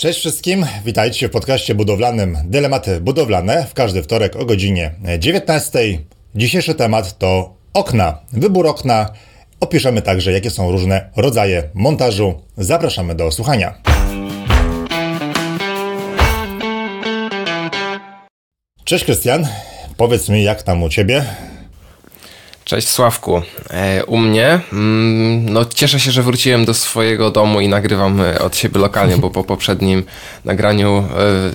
Cześć wszystkim, witajcie w podcaście budowlanym Dylematy Budowlane w każdy wtorek o godzinie 19. Dzisiejszy temat to okna, wybór okna. Opiszemy także, jakie są różne rodzaje montażu. Zapraszamy do słuchania. Cześć Krystian, powiedz mi, jak tam u Ciebie? Cześć Sławku. E, u mnie, mm, no cieszę się, że wróciłem do swojego domu i nagrywam e, od siebie lokalnie, bo po poprzednim nagraniu e,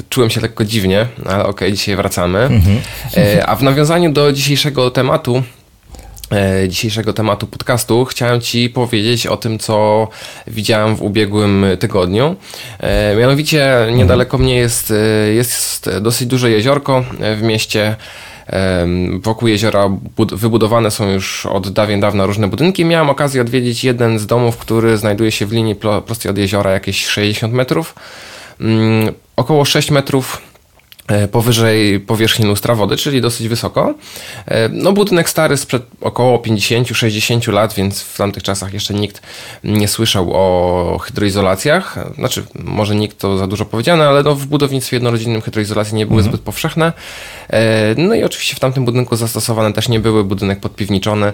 czułem się lekko dziwnie, ale okej, okay, dzisiaj wracamy. Mhm. a w nawiązaniu do dzisiejszego tematu, dzisiejszego tematu podcastu chciałem Ci powiedzieć o tym, co widziałem w ubiegłym tygodniu. Mianowicie niedaleko mnie jest, jest dosyć duże jeziorko w mieście Wokół jeziora wybudowane są już od dawien dawna różne budynki. Miałem okazję odwiedzić jeden z domów, który znajduje się w linii prostej od jeziora jakieś 60 metrów. Mm, około 6 metrów powyżej powierzchni lustra wody, czyli dosyć wysoko. E, no budynek stary sprzed około 50-60 lat, więc w tamtych czasach jeszcze nikt nie słyszał o hydroizolacjach. Znaczy, może nikt to za dużo powiedziane, ale no w budownictwie jednorodzinnym hydroizolacje nie były mhm. zbyt powszechne. E, no i oczywiście w tamtym budynku zastosowane też nie były, budynek podpiwniczony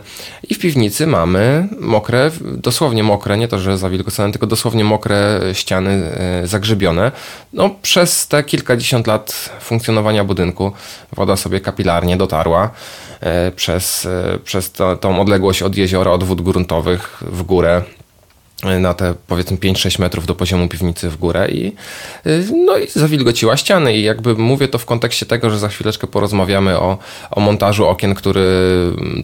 i w piwnicy mamy mokre, dosłownie mokre, nie to, że zawilgocone, tylko dosłownie mokre ściany zagrzebione. No przez te kilkadziesiąt lat funkcjonowania budynku. Woda sobie kapilarnie dotarła e, przez, e, przez to, tą odległość od jeziora, od wód gruntowych w górę na te powiedzmy 5-6 metrów do poziomu piwnicy w górę i, no i zawilgociła ściany i jakby mówię to w kontekście tego, że za chwileczkę porozmawiamy o, o montażu okien, który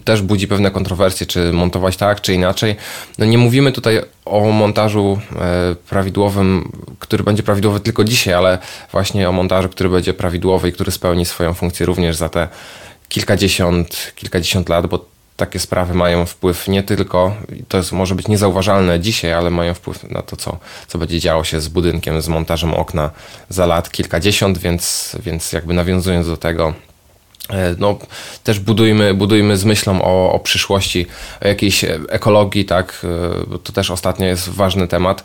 też budzi pewne kontrowersje, czy montować tak, czy inaczej. No nie mówimy tutaj o montażu e, prawidłowym, który będzie prawidłowy tylko dzisiaj, ale właśnie o montażu, który będzie prawidłowy i który spełni swoją funkcję również za te kilkadziesiąt, kilkadziesiąt lat, bo takie sprawy mają wpływ nie tylko, to jest, może być niezauważalne dzisiaj, ale mają wpływ na to, co, co będzie działo się z budynkiem, z montażem okna za lat kilkadziesiąt, więc, więc jakby nawiązując do tego, no, też budujmy, budujmy z myślą o, o przyszłości, o jakiejś ekologii, tak, e, to też ostatnio jest ważny temat,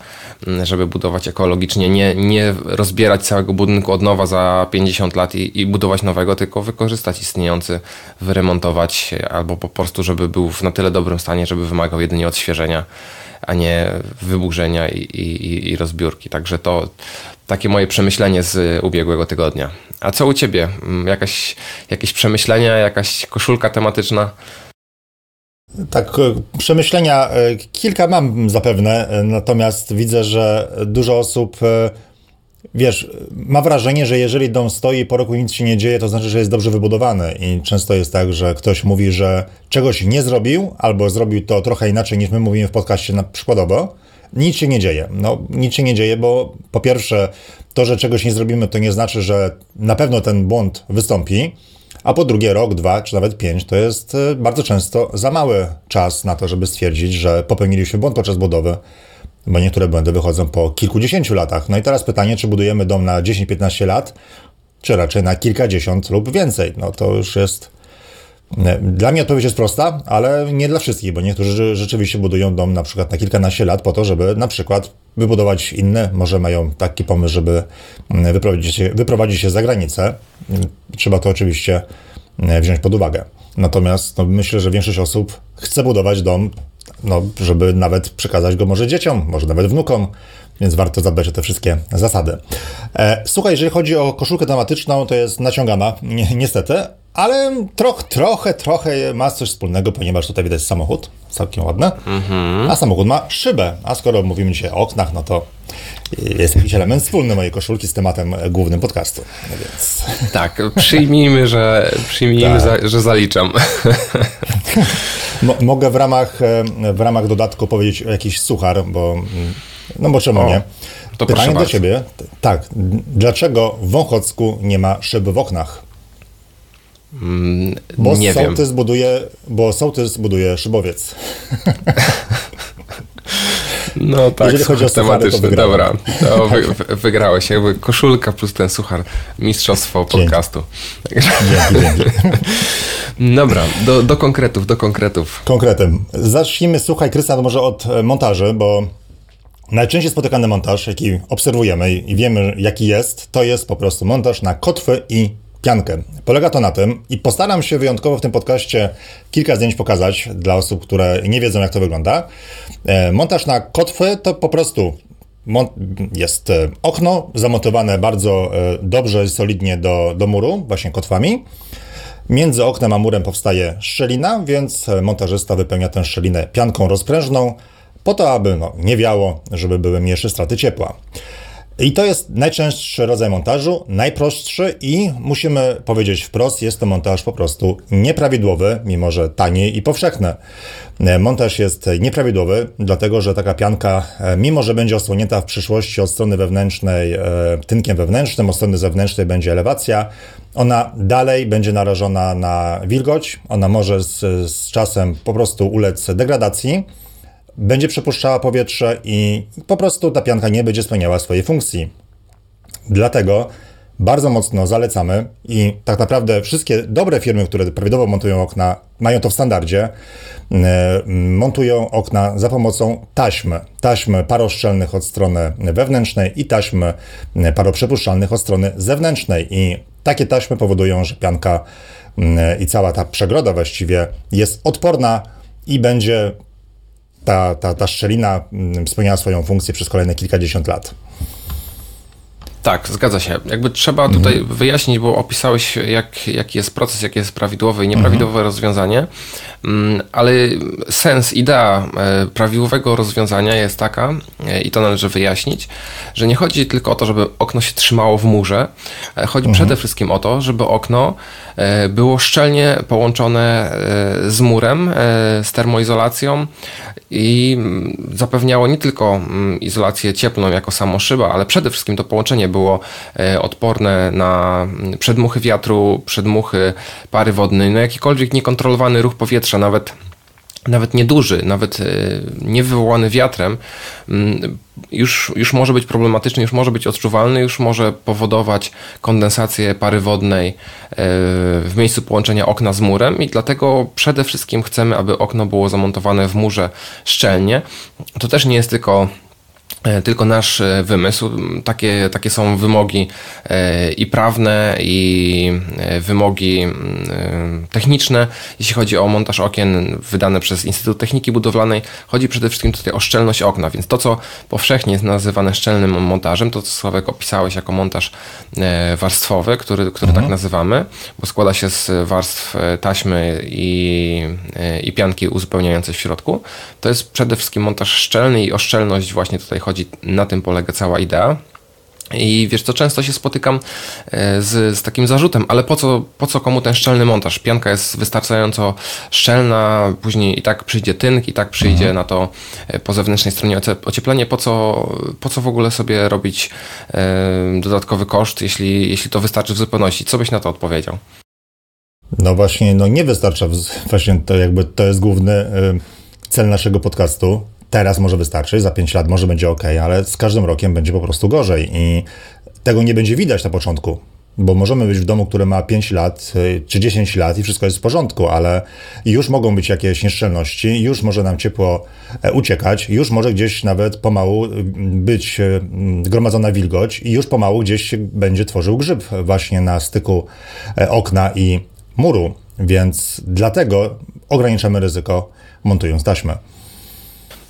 żeby budować ekologicznie, nie, nie rozbierać całego budynku od nowa za 50 lat i, i budować nowego, tylko wykorzystać istniejący, wyremontować, albo po prostu, żeby był w na tyle dobrym stanie, żeby wymagał jedynie odświeżenia, a nie wyburzenia i, i, i rozbiórki. Także to takie moje przemyślenie z ubiegłego tygodnia. A co u ciebie? Mm, jakaś, jakieś przemyślenia, jakaś koszulka tematyczna? Tak, e, przemyślenia e, kilka mam zapewne, e, natomiast widzę, że dużo osób, wiesz, ma wrażenie, że jeżeli dom stoi po roku nic się nie dzieje, to znaczy, że jest dobrze wybudowany. I często jest tak, że ktoś mówi, że czegoś nie zrobił, albo zrobił to trochę inaczej niż my mówimy w podcaście na przykładowo nic się nie dzieje. No, nic się nie dzieje, bo po pierwsze, to, że czegoś nie zrobimy, to nie znaczy, że na pewno ten błąd wystąpi. A po drugie, rok, dwa, czy nawet pięć to jest e, bardzo często za mały czas na to, żeby stwierdzić, że popełniliśmy błąd podczas budowy, bo niektóre błędy wychodzą po kilkudziesięciu latach. No i teraz pytanie, czy budujemy dom na 10-15 lat, czy raczej na kilkadziesiąt lub więcej. No to już jest dla mnie odpowiedź jest prosta, ale nie dla wszystkich, bo niektórzy rzeczywiście budują dom na przykład na kilkanaście lat po to, żeby na przykład wybudować inne, może mają taki pomysł, żeby mm, wyprowadzić się, wyprowadzić się za granicę. Trzeba to oczywiście mm, wziąć pod uwagę. Natomiast no, myślę, że większość osób chce budować dom, no, żeby nawet przekazać go może dzieciom, może nawet wnukom, więc warto zadbać o te wszystkie zasady. E, słuchaj, jeżeli chodzi o koszulkę tematyczną, to jest naciągana, niestety, ale troch, trochę, trochę ma coś wspólnego, ponieważ tutaj widać samochód, całkiem ładny, mm-hmm. a samochód ma szybę. A skoro mówimy dzisiaj o oknach, no to jest jakiś element wspólny mojej koszulki z tematem głównym podcastu. No więc... Tak, przyjmijmy, że, przyjmijmy tak. Za, że zaliczam. mogę w ramach, w ramach dodatku powiedzieć o jakiś suchar, bo no bo czemu o, nie? To Pytanie do Ciebie. Tak, dlaczego w Wąchocku nie ma szyb w oknach? Mm, bo nie sołtys wiem. Buduje, bo sołtys buduje szybowiec. No tak, Jeżeli chodzi o tematyczny, to dobra. To wy, wygrałeś, jakby koszulka plus ten suchar, mistrzostwo podcastu. Dzięki, dzięki. Dobra, do, do konkretów, do konkretów. Konkretem. Zacznijmy, słuchaj, Krystian, może od montaży, bo Najczęściej spotykany montaż, jaki obserwujemy i wiemy, jaki jest, to jest po prostu montaż na kotwy i piankę. Polega to na tym, i postaram się wyjątkowo w tym podcaście kilka zdjęć pokazać dla osób, które nie wiedzą, jak to wygląda. E, montaż na kotwy to po prostu jest e, okno zamontowane bardzo e, dobrze solidnie do, do muru, właśnie kotwami. Między oknem a murem powstaje szczelina, więc montażysta wypełnia tę szczelinę pianką rozprężną, po to, aby no, nie wiało, żeby były mniejsze straty ciepła. I to jest najczęstszy rodzaj montażu, najprostszy i musimy powiedzieć wprost, jest to montaż po prostu nieprawidłowy, mimo że tani i powszechny. Montaż jest nieprawidłowy, dlatego że taka pianka, mimo że będzie osłonięta w przyszłości od strony wewnętrznej e, tynkiem wewnętrznym, od strony zewnętrznej będzie elewacja, ona dalej będzie narażona na wilgoć, ona może z, z czasem po prostu ulec degradacji będzie przepuszczała powietrze i po prostu ta pianka nie będzie spełniała swojej funkcji. Dlatego bardzo mocno zalecamy i tak naprawdę wszystkie dobre firmy, które prawidłowo montują okna, mają to w standardzie, e, montują okna za pomocą taśmy. Taśmy paroszczelnych od strony wewnętrznej i taśmy paroprzepuszczalnych od strony zewnętrznej. I takie taśmy powodują, że pianka i cała ta przegroda właściwie jest odporna i będzie ta, ta, ta szczelina mm, spełniała swoją funkcję przez kolejne kilkadziesiąt lat. Tak, zgadza się. Jakby trzeba tutaj mhm. wyjaśnić, bo opisałeś, jak, jaki jest proces, jakie jest prawidłowe i nieprawidłowe mhm. rozwiązanie, ale sens, idea e, prawidłowego rozwiązania jest taka, e, i to należy wyjaśnić, że nie chodzi tylko o to, żeby okno się trzymało w murze, e, chodzi mhm. przede wszystkim o to, żeby okno było szczelnie połączone z murem, z termoizolacją i mm, zapewniało nie tylko mm, izolację cieplną jako samo szyba, ale przede wszystkim to połączenie było odporne na mm, przedmuchy wiatru, przedmuchy pary wodnej, no jakikolwiek niekontrolowany ruch powietrza, nawet nawet nieduży, nawet e, nie wywołany wiatrem, mm, już, już może być problematyczny, już może być odczuwalny, już może powodować kondensację pary wodnej e, w miejscu połączenia okna z murem i dlatego przede wszystkim chcemy, aby okno było zamontowane w murze szczelnie. To też nie jest tylko tylko nasz e, wymysł. Takie, takie są wymogi e, i prawne, i wymogi techniczne. Jeśli chodzi o montaż okien wydane przez Instytut Techniki Budowlanej, chodzi przede wszystkim tutaj o szczelność okna, więc to, co powszechnie jest nazywane szczelnym montażem, to co Sławek opisałeś jako montaż warstwowy, który, który tak mhm. tak nazywamy, bo składa się z warstw taśmy i, i pianki uzupełniającej w środku, to jest przede wszystkim montaż szczelny i o szczelność właśnie tutaj chodzi chodzi, na tym polega cała idea. I wiesz co, często się spotykam e, z, z, takim zarzutem, ale po co, po co komu ten szczelny montaż? Pianka jest wystarczająco szczelna, później i tak przyjdzie tynk, i tak przyjdzie mhm. na to e, po zewnętrznej stronie ocieplenie. Po co, po co w ogóle sobie robić e, dodatkowy koszt, jeśli, jeśli to wystarczy w zupełności? Co byś na to odpowiedział? No właśnie, no nie wystarcza, właśnie to jakby to jest główny y, cel naszego podcastu, teraz może wystarczyć, za 5 lat może będzie ok, ale z każdym rokiem będzie po prostu gorzej i tego nie będzie widać na początku. Bo możemy być w domu, który ma 5 lat y, czy 10 lat i wszystko jest w porządku, ale już mogą być jakieś nieszczelności, już może nam ciepło e, uciekać, już może gdzieś nawet pomału y, być y, gromadzona wilgoć i już pomału gdzieś się będzie tworzył grzyb właśnie na styku e, okna i muru. Więc dlatego ograniczamy ryzyko montując taśmę.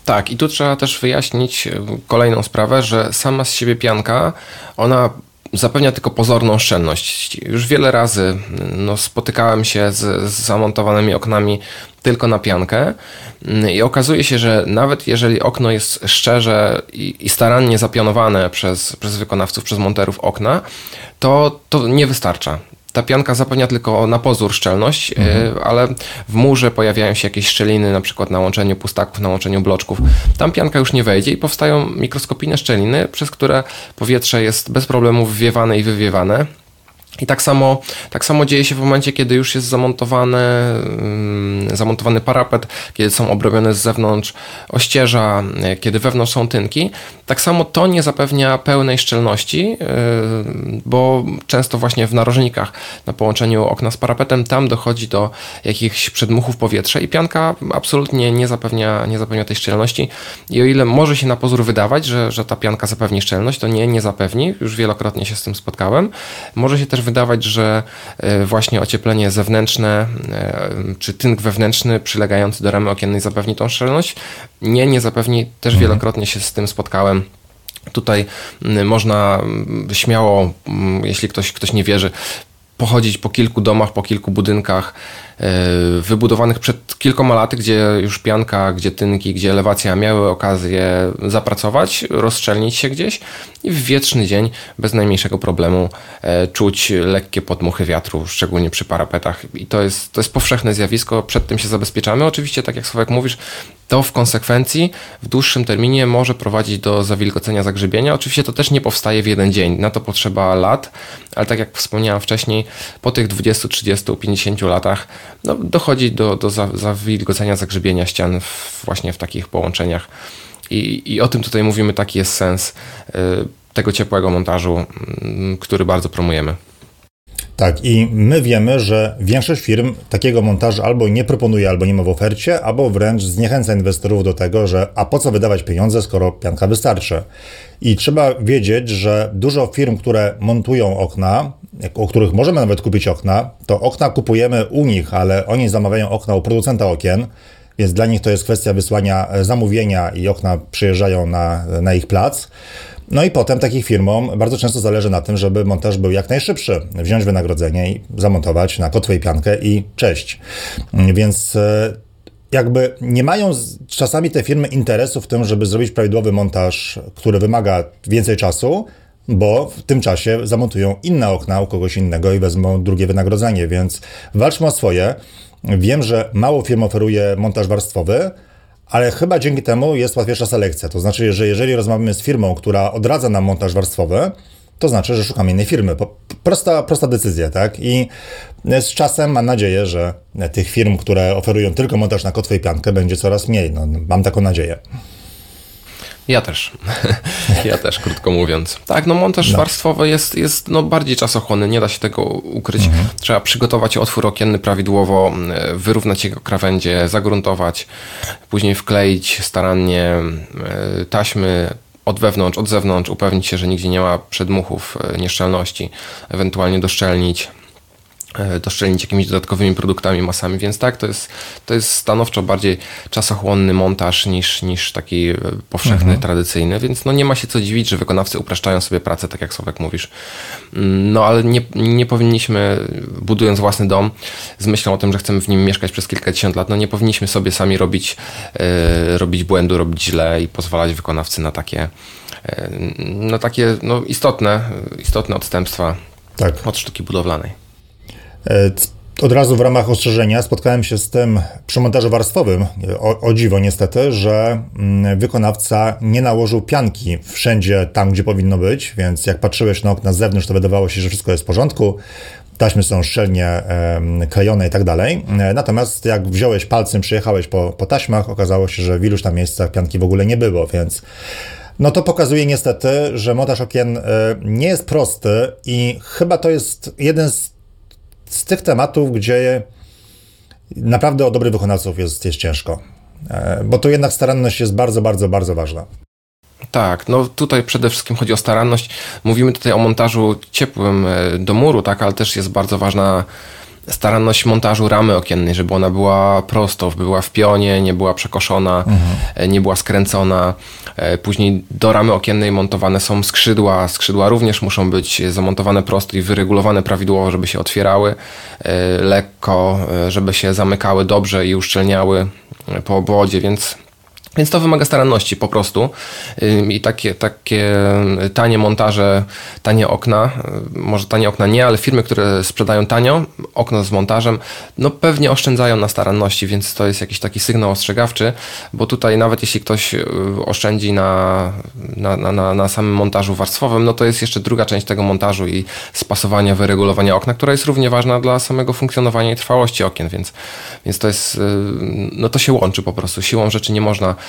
Tak, i tu trzeba też wyjaśnić e, kolejną sprawę, że sama z siebie pianka, ona zapewnia tylko pozorną szczelność. Już wiele razy no, spotykałem się z, z zamontowanymi oknami tylko na piankę mm, i okazuje się, że nawet jeżeli okno jest szczerze i, i starannie zapionowane przez, przez wykonawców, przez monterów okna, to to nie wystarcza. Ta pianka zapewnia tylko na pozór szczelność, mhm. Y, ale w murze pojawiają się jakieś szczeliny, na przykład na łączeniu pustaków, na łączeniu bloczków. Tam pianka już nie wejdzie i powstają mikroskopijne szczeliny, przez które powietrze jest bez problemu wwiewane i wywiewane. I tak samo, tak samo dzieje się w momencie, kiedy już jest zamontowany, zamontowany parapet, kiedy są obrobione z zewnątrz ościeża, kiedy wewnątrz są tynki. Tak samo to nie zapewnia pełnej szczelności, yy, bo często właśnie w narożnikach na połączeniu okna z parapetem tam dochodzi do jakichś przedmuchów powietrza i pianka absolutnie nie zapewnia, nie zapewnia tej szczelności. I o ile może się na pozór wydawać, że, że ta pianka zapewni szczelność, to nie, nie zapewni. Już wielokrotnie się z tym spotkałem. Może się też wydawać, że e, właśnie ocieplenie zewnętrzne e, czy tynk wewnętrzny przylegający do ramy okiennej zapewni tą szczelność. Nie, nie zapewni. Też mhm. wielokrotnie się z tym spotkałem. Tutaj można śmiało, jeśli ktoś, ktoś nie wierzy, pochodzić po kilku domach, po kilku budynkach e, wybudowanych przed kilkoma laty, gdzie już pianka, gdzie tynki, gdzie elewacja miały okazję zapracować, rozszczelnić się gdzieś i w wietrzny dzień bez najmniejszego problemu e, czuć lekkie podmuchy wiatru, szczególnie przy parapetach. I to jest, to jest powszechne zjawisko, przed tym się zabezpieczamy. Oczywiście, tak jak Sławek mówisz, to w konsekwencji w dłuższym terminie może prowadzić do zawilgocenia zagrzebienia. Oczywiście to też nie powstaje w jeden dzień, na to potrzeba lat, ale tak jak wspomniałem wcześniej, po tych 20, 30, 50 latach no, dochodzi do, do zawilgocenia zagrzebienia ścian w, właśnie w takich połączeniach. I, I o tym tutaj mówimy, taki jest sens y, tego ciepłego montażu, y, który bardzo promujemy. Tak, i my wiemy, że większość firm takiego montażu albo nie proponuje, albo nie ma w ofercie, albo wręcz zniechęca inwestorów do tego, że a po co wydawać pieniądze, skoro pianka wystarczy. I trzeba wiedzieć, że dużo firm, które montują okna, o których możemy nawet kupić okna, to okna kupujemy u nich, ale oni zamawiają okna u producenta okien, więc dla nich to jest kwestia wysłania zamówienia i okna przyjeżdżają na, na ich plac. No i potem takich firmom bardzo często zależy na tym, żeby montaż był jak najszybszy. Wziąć wynagrodzenie i zamontować na kotwę i piankę i cześć. Więc e, jakby nie mają czasami te firmy interesu w tym, żeby zrobić prawidłowy montaż, który wymaga więcej czasu, bo w tym czasie zamontują inne okna u kogoś innego i wezmą drugie wynagrodzenie, więc walczmy o swoje. Wiem, że mało firm oferuje montaż warstwowy, ale chyba dzięki temu jest łatwiejsza selekcja. To znaczy, że jeżeli rozmawiamy z firmą, która odradza nam montaż warstwowy, to znaczy, że szukamy innej firmy. Prosta, prosta decyzja, tak? I z czasem mam nadzieję, że tych firm, które oferują tylko montaż na kotwę i piankę, będzie coraz mniej. No, mam taką nadzieję. Ja też. ja też, krótko mówiąc. Tak, no montaż no. warstwowy jest, jest no, bardziej czasochłonny, nie da się tego ukryć. Mhm. Trzeba przygotować otwór okienny prawidłowo, wyrównać jego krawędzie, zagruntować, później wkleić starannie e, taśmy od wewnątrz, od zewnątrz, upewnić się, że nigdzie nie ma przedmuchów, e, nieszczelności, ewentualnie doszczelnić E, doszczelić jakimiś dodatkowymi produktami, masami, więc tak, to jest, to jest stanowczo bardziej czasochłonny montaż niż, niż taki e, powszechny, mhm. tradycyjny, więc no nie ma się co dziwić, że wykonawcy upraszczają sobie pracę, tak jak Sławek mówisz. Mm, no ale nie, nie powinniśmy, budując własny dom, z myślą o tym, że chcemy w nim mieszkać przez kilkadziesiąt lat, no nie powinniśmy sobie sami robić, yy, robić błędu, robić źle i pozwalać wykonawcy na takie, yy, na takie no, istotne, istotne odstępstwa tak. od sztuki budowlanej. E, od razu w ramach ostrzeżenia spotkałem się z tym przy montażu warstwowym, o, o, dziwo niestety, że mm, wykonawca nie nałożył pianki wszędzie tam, gdzie powinno być, więc jak patrzyłeś na okna z zewnątrz, to wydawało się, że wszystko jest w porządku, taśmy są szczelnie klejone i tak dalej. E, natomiast jak wziąłeś palcem, przyjechałeś po, po taśmach, okazało się, że w iluś tam miejscach pianki w ogóle nie było, więc no to pokazuje niestety, że montaż okien e, nie jest prosty i chyba to jest jeden z z tych tematów, gdzie naprawdę o dobrych wykonawców jest, jest ciężko. E, bo tu jednak staranność jest bardzo, bardzo, bardzo ważna. Tak, no tutaj przede wszystkim chodzi o staranność. Mówimy tutaj o montażu ciepłym e, do muru, tak, ale też jest bardzo ważna staranność montażu ramy okiennej, żeby ona była prosto, była w pionie, nie była przekoszona, mhm. nie była skręcona. E, później do ramy okiennej montowane są skrzydła. Skrzydła również muszą być zamontowane prosto i wyregulowane prawidłowo, żeby się otwierały e, lekko, e, żeby się zamykały dobrze i uszczelniały po obwodzie, więc Więc to wymaga staranności po prostu. I takie, takie tanie montaże, tanie okna, może tanie okna nie, ale firmy, które sprzedają tanio, okno z montażem, no pewnie oszczędzają na staranności, więc to jest jakiś taki sygnał ostrzegawczy, bo tutaj nawet jeśli ktoś y, oszczędzi na, na, na, na samym montażu warstwowym, no to jest jeszcze druga część tego montażu i spasowania, wyregulowania okna, która jest równie ważna dla samego funkcjonowania i trwałości okien, więc, więc to jest, y, no to się łączy po prostu. Siłą rzeczy nie można Y,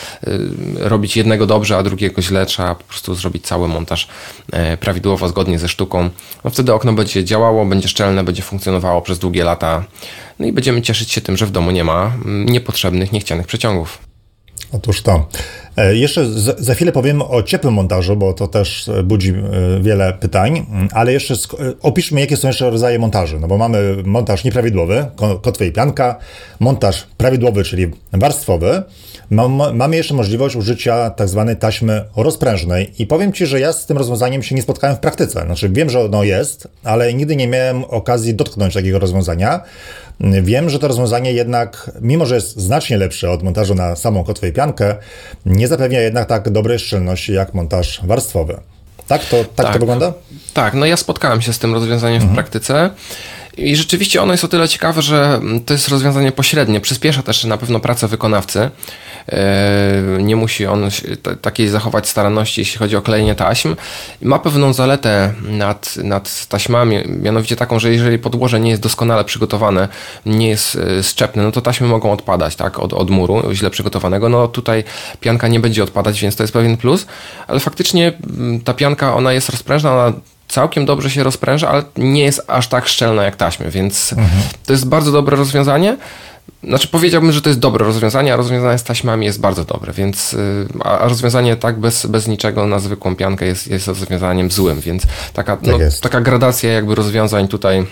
robić jednego dobrze, a drugiego źle, trzeba po prostu zrobić cały montaż e, prawidłowo, zgodnie ze sztuką. No wtedy okno będzie działało, będzie szczelne, będzie funkcjonowało przez długie lata. No i będziemy cieszyć się tym, że w domu nie ma mm, niepotrzebnych, niechcianych przeciągów. Otóż to. E, jeszcze za chwilę powiemy o ciepłym montażu, bo to też e, budzi e, wiele pytań, ale jeszcze opiszmy, jakie są jeszcze rodzaje montaży. No bo mamy montaż nieprawidłowy, kotwa i pianka, montaż prawidłowy, czyli warstwowy. Mamy jeszcze możliwość użycia tak zwanej taśmy rozprężnej i powiem Ci, że ja z tym rozwiązaniem się nie spotkałem w praktyce. Znaczy wiem, że ono jest, ale nigdy nie miałem okazji dotknąć takiego rozwiązania. Wiem, że to rozwiązanie jednak, mimo że jest znacznie lepsze od montażu na samą kotwę i piankę, nie zapewnia jednak tak dobrej szczelności jak montaż warstwowy. Tak to, tak, tak to wygląda? Tak, no ja spotkałem się z tym rozwiązaniem mhm. w praktyce. I rzeczywiście ono jest o tyle ciekawe, że to jest rozwiązanie pośrednie. Przyspiesza też na pewno pracę wykonawcy. E, nie musi on takiej zachować staranności, jeśli chodzi o klejenie taśm. Ma pewną zaletę nad, nad taśmami, mianowicie taką, że jeżeli podłoże nie jest doskonale przygotowane, nie jest e, szczepne, no to taśmy mogą odpadać tak, od, od muru źle przygotowanego. No tutaj pianka nie będzie odpadać, więc to jest pewien plus, ale faktycznie ta pianka, ona jest rozprężna, ona całkiem dobrze się rozpręża, ale nie jest aż tak szczelna jak taśmy, więc mhm. to jest bardzo dobre rozwiązanie. Znaczy powiedziałbym, że to jest dobre rozwiązanie, a rozwiązanie z taśmami jest bardzo dobre, więc y, a rozwiązanie tak bez, bez niczego na zwykłą piankę jest, jest rozwiązaniem złym, więc taka, tak no, taka gradacja jakby rozwiązań tutaj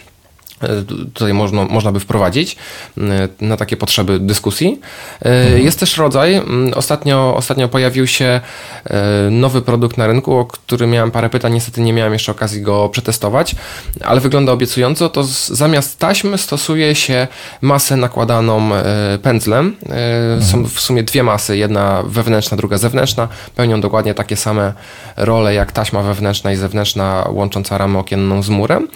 tutaj można, można by wprowadzić e, na takie potrzeby dyskusji. E, mhm. Jest też rodzaj, ostatnio, ostatnio pojawił się nowy produkt na rynku, o który miałem parę pytań, niestety nie miałem jeszcze okazji go przetestować, ale wygląda obiecująco, to zamiast taśmy stosuje się masę nakładaną pędzlem. Mhm. Są w sumie dwie masy, jedna wewnętrzna, druga zewnętrzna, pełnią dokładnie takie same role jak taśma wewnętrzna i zewnętrzna łącząca ramę okienną z murem.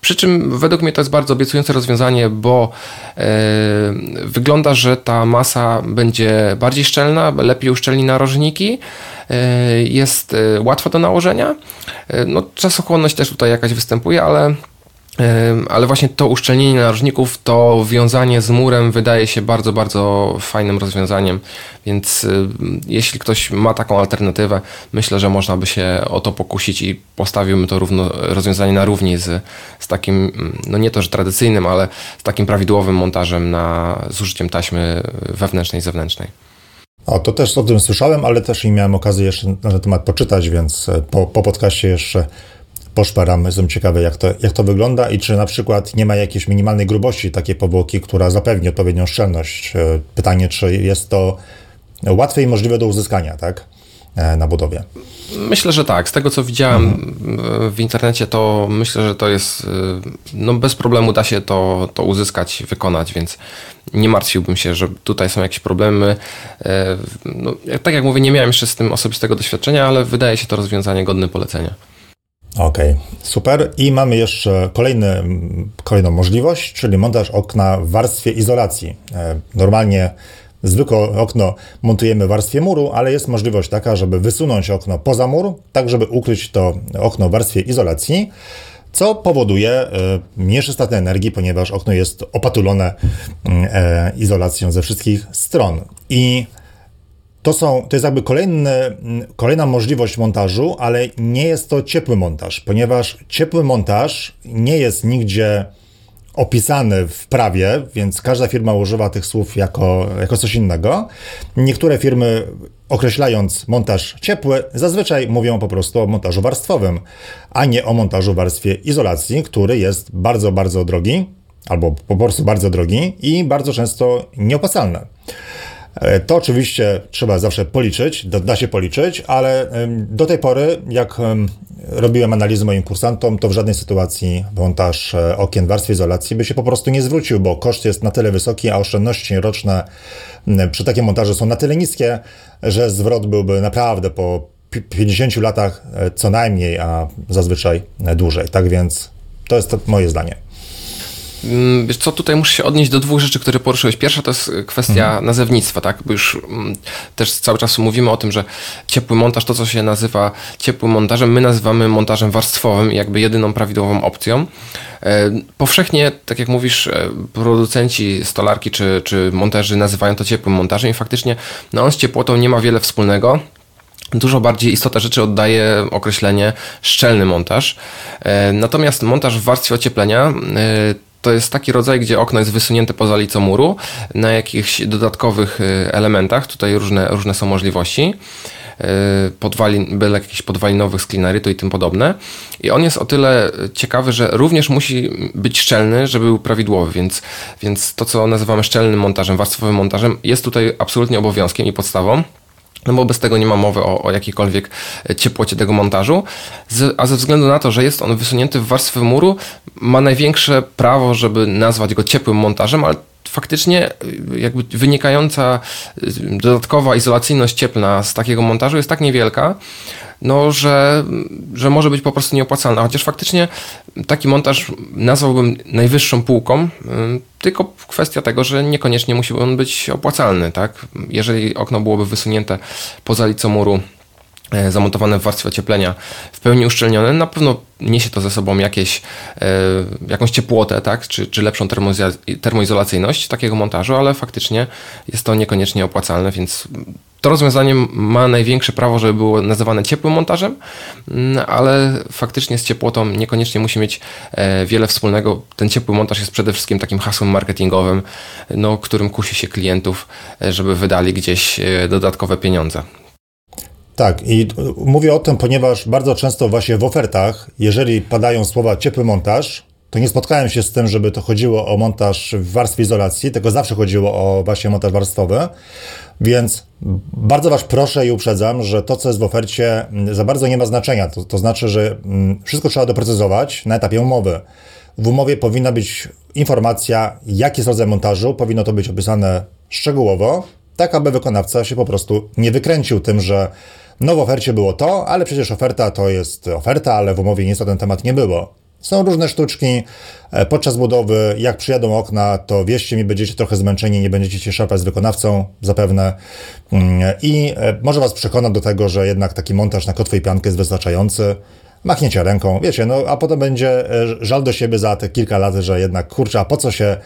Przy czym według mnie to jest bardzo obiecujące rozwiązanie, bo e, wygląda, że ta masa będzie bardziej szczelna, lepiej uszczelni narożniki, e, jest e, łatwa do nałożenia. No, czasochłonność też tutaj jakaś występuje, ale ale właśnie to uszczelnienie narożników, to wiązanie z murem wydaje się bardzo, bardzo fajnym rozwiązaniem, więc jeśli ktoś ma taką alternatywę, myślę, że można by się o to pokusić i postawiłbym to równo, rozwiązanie na równi z, z takim, no nie to, że tradycyjnym, ale z takim prawidłowym montażem na, z użyciem taśmy wewnętrznej i zewnętrznej. O, to też o tym słyszałem, ale też nie miałem okazji jeszcze na ten temat poczytać, więc e, po, po podcaście jeszcze poszperam. Jestem ciekawy, jak to, jak to wygląda i czy na przykład nie ma jakiejś minimalnej grubości takiej powłoki, która zapewni odpowiednią szczelność. E, pytanie, czy jest to łatwe i możliwe do uzyskania, tak? E, na budowie. Myślę, że tak. Z tego, co widziałem mhm. w internecie, to myślę, że to jest, e, no bez problemu da się to, to uzyskać, wykonać, więc nie martwiłbym się, że tutaj są jakieś problemy. No, tak jak mówię, nie miałem jeszcze z tym osobistego doświadczenia, ale wydaje się to rozwiązanie godne polecenia. Okej, okay, super. I mamy jeszcze kolejny, kolejną możliwość, czyli montaż okna w warstwie izolacji. E, normalnie zwykłe okno montujemy w warstwie muru, ale jest możliwość taka, żeby wysunąć okno poza mur, tak żeby ukryć to okno w warstwie izolacji, co powoduje e, mniejsze straty energii, ponieważ okno jest opatulone mm, e, izolacją ze wszystkich stron. I to, są, to jest jakby kolejna możliwość montażu, ale nie jest to ciepły montaż, ponieważ ciepły montaż nie jest nigdzie opisany w prawie, więc każda firma używa tych słów jako, jako coś innego. Niektóre firmy, określając montaż ciepły, zazwyczaj mówią po prostu o montażu warstwowym, a nie o montażu w warstwie izolacji, który jest bardzo, bardzo drogi, albo po prostu bardzo drogi i bardzo często nieopłacalny. E, to oczywiście trzeba zawsze policzyć, da się policzyć, ale do tej pory, jak robiłem analizy moim kursantom, to w żadnej sytuacji montaż e, okien warstwy izolacji by się po prostu nie zwrócił, bo koszt jest na tyle wysoki, a oszczędności roczne przy takim montażu są na tyle niskie, że zwrot byłby naprawdę po 50 latach e, co najmniej, a zazwyczaj dłużej. Tak więc to jest to moje zdanie. Mm, wiesz co, tutaj muszę się odnieść do dwóch rzeczy, które poruszyłeś. Pierwsza to jest kwestia mhm. nazewnictwa, tak? Bo już mm, też cały czas mówimy o tym, że ciepły montaż, to co się nazywa ciepłym montażem, my nazywamy montażem warstwowym, jakby jedyną prawidłową opcją. E, powszechnie, tak jak mówisz, e, producenci stolarki czy, czy monterzy nazywają to ciepłym montażem i faktycznie no on z ciepłotą nie ma wiele wspólnego. Dużo bardziej istotę rzeczy oddaje określenie szczelny montaż. E, natomiast montaż w warstwie ocieplenia to jest taki rodzaj, gdzie okno jest wysunięte poza licą muru na jakichś dodatkowych y, elementach. Tutaj różne, różne są możliwości. Y, podwalin, byle jakichś podwalinowych sklinerytu i tym podobne. I on jest o tyle ciekawy, że również musi być szczelny, żeby był prawidłowy, więc, więc to, co nazywamy szczelnym montażem, warstwowym montażem, jest tutaj absolutnie obowiązkiem i podstawą. No bo bez tego nie ma mowy o, o jakiejkolwiek ciepłocie tego montażu. Z, a ze względu na to, że jest on wysunięty w warstwę muru, ma największe prawo, żeby nazwać go ciepłym montażem, ale faktycznie jakby wynikająca dodatkowa izolacyjność cieplna z takiego montażu jest tak niewielka, no, że, że może być po prostu nieopłacalna. Chociaż faktycznie taki montaż nazwałbym najwyższą półką, tylko kwestia tego, że niekoniecznie musi on być opłacalny. Tak? Jeżeli okno byłoby wysunięte poza licą muru, zamontowane w warstwie ocieplenia, w pełni uszczelnione, na pewno niesie to ze sobą jakieś, e, jakąś ciepłotę, tak? czy, czy lepszą termoizolacyjność takiego montażu, ale faktycznie jest to niekoniecznie opłacalne, więc to rozwiązanie ma największe prawo, żeby było nazywane ciepłym montażem, mm, ale faktycznie z ciepłotą niekoniecznie musi mieć e, wiele wspólnego. Ten ciepły montaż jest przede wszystkim takim hasłem marketingowym, no, którym kusi się klientów, e, żeby wydali gdzieś e, dodatkowe pieniądze. Tak, i mówię o tym, ponieważ bardzo często właśnie w ofertach, jeżeli padają słowa ciepły montaż, to nie spotkałem się z tym, żeby to chodziło o montaż w warstwie izolacji, tylko zawsze chodziło o właśnie montaż warstwowy. Więc bardzo Was proszę i uprzedzam, że to, co jest w ofercie, mm, za bardzo nie ma znaczenia. To, to znaczy, że mm, wszystko trzeba doprecyzować na etapie umowy. W umowie powinna być informacja, jaki jest rodzaj montażu, powinno to być opisane szczegółowo, tak aby wykonawca się po prostu nie wykręcił tym, że no w ofercie było to, ale przecież oferta to jest oferta, ale w umowie nic na ten temat nie było. Są różne sztuczki e, podczas budowy. Jak przyjadą okna, to wierzcie mi, będziecie trochę zmęczeni, nie będziecie się szarpać z wykonawcą zapewne. Mm, I e, może Was przekona do tego, że jednak taki montaż na kotwę i piankę jest wystarczający. Machniecie ręką, wiecie, no a potem będzie e, żal do siebie za te kilka lat, że jednak kurczę, a po co się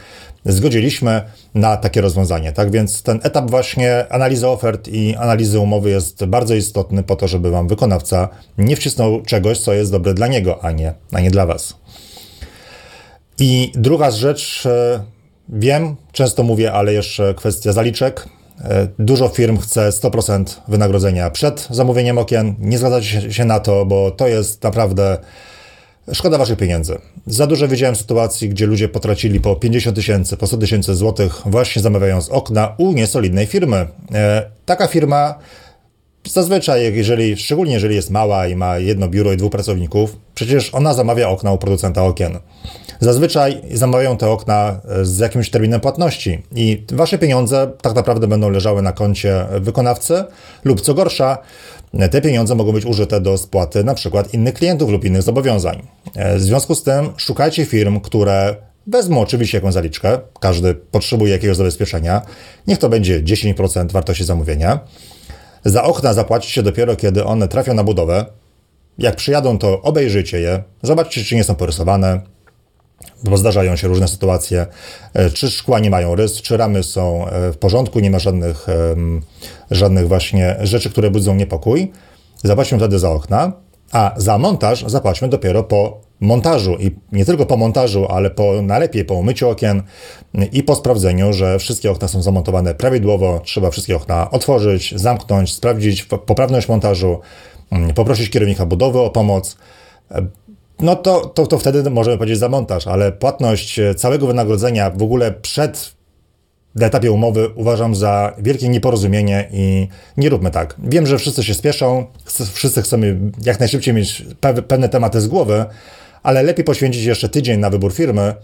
zgodziliśmy na takie rozwiązanie. Tak więc ten etap właśnie analizy ofert i analizy umowy jest bardzo istotny po to, żeby wam wykonawca nie wcisnął czegoś, co jest dobre dla niego, a nie, a nie dla was. I druga rzecz, e, wiem, często mówię, ale jeszcze kwestia zaliczek. E, dużo firm chce 100% wynagrodzenia przed zamówieniem okien. Nie zgadzacie się na to, bo to jest naprawdę Szkoda waszych pieniędzy. Za dużo widziałem sytuacji, gdzie ludzie potracili po 50 tysięcy, po 100 tysięcy złotych właśnie zamawiając okna u niesolidnej firmy. E, taka firma zazwyczaj, jeżeli, szczególnie jeżeli jest mała i ma jedno biuro i dwóch pracowników, przecież ona zamawia okna u producenta okien. Zazwyczaj zamawiają te okna e, z jakimś terminem płatności i wasze pieniądze tak naprawdę będą leżały na koncie wykonawcy lub co gorsza, te pieniądze mogą być użyte do spłaty przykład innych klientów lub innych zobowiązań. E, w związku z tym szukajcie firm, które wezmą oczywiście jakąś zaliczkę, każdy potrzebuje jakiegoś zabezpieczenia, niech to będzie 10% wartości zamówienia. Za okna zapłacicie dopiero, kiedy one trafią na budowę. Jak przyjadą, to obejrzyjcie je, zobaczcie, czy nie są porysowane, bo zdarzają się różne sytuacje, e, czy szkła nie mają rys, czy ramy są e, w porządku, nie ma żadnych, żadnych właśnie rzeczy, które budzą niepokój. Zapłacimy wtedy za okna, a za montaż zapłaćmy dopiero po montażu i nie tylko po montażu, ale po najlepiej po umyciu okien i po sprawdzeniu, że wszystkie okna są zamontowane prawidłowo. Trzeba wszystkie okna otworzyć, zamknąć, sprawdzić poprawność montażu, mm, poprosić kierownika budowy o pomoc no to, to, to wtedy możemy powiedzieć za montaż, ale płatność e, całego wynagrodzenia w ogóle przed na etapie umowy uważam za wielkie nieporozumienie i nie róbmy tak. Wiem, że wszyscy się spieszą, wszyscy chcemy jak najszybciej mieć pewne tematy z głowy, ale lepiej poświęcić jeszcze tydzień na wybór firmy,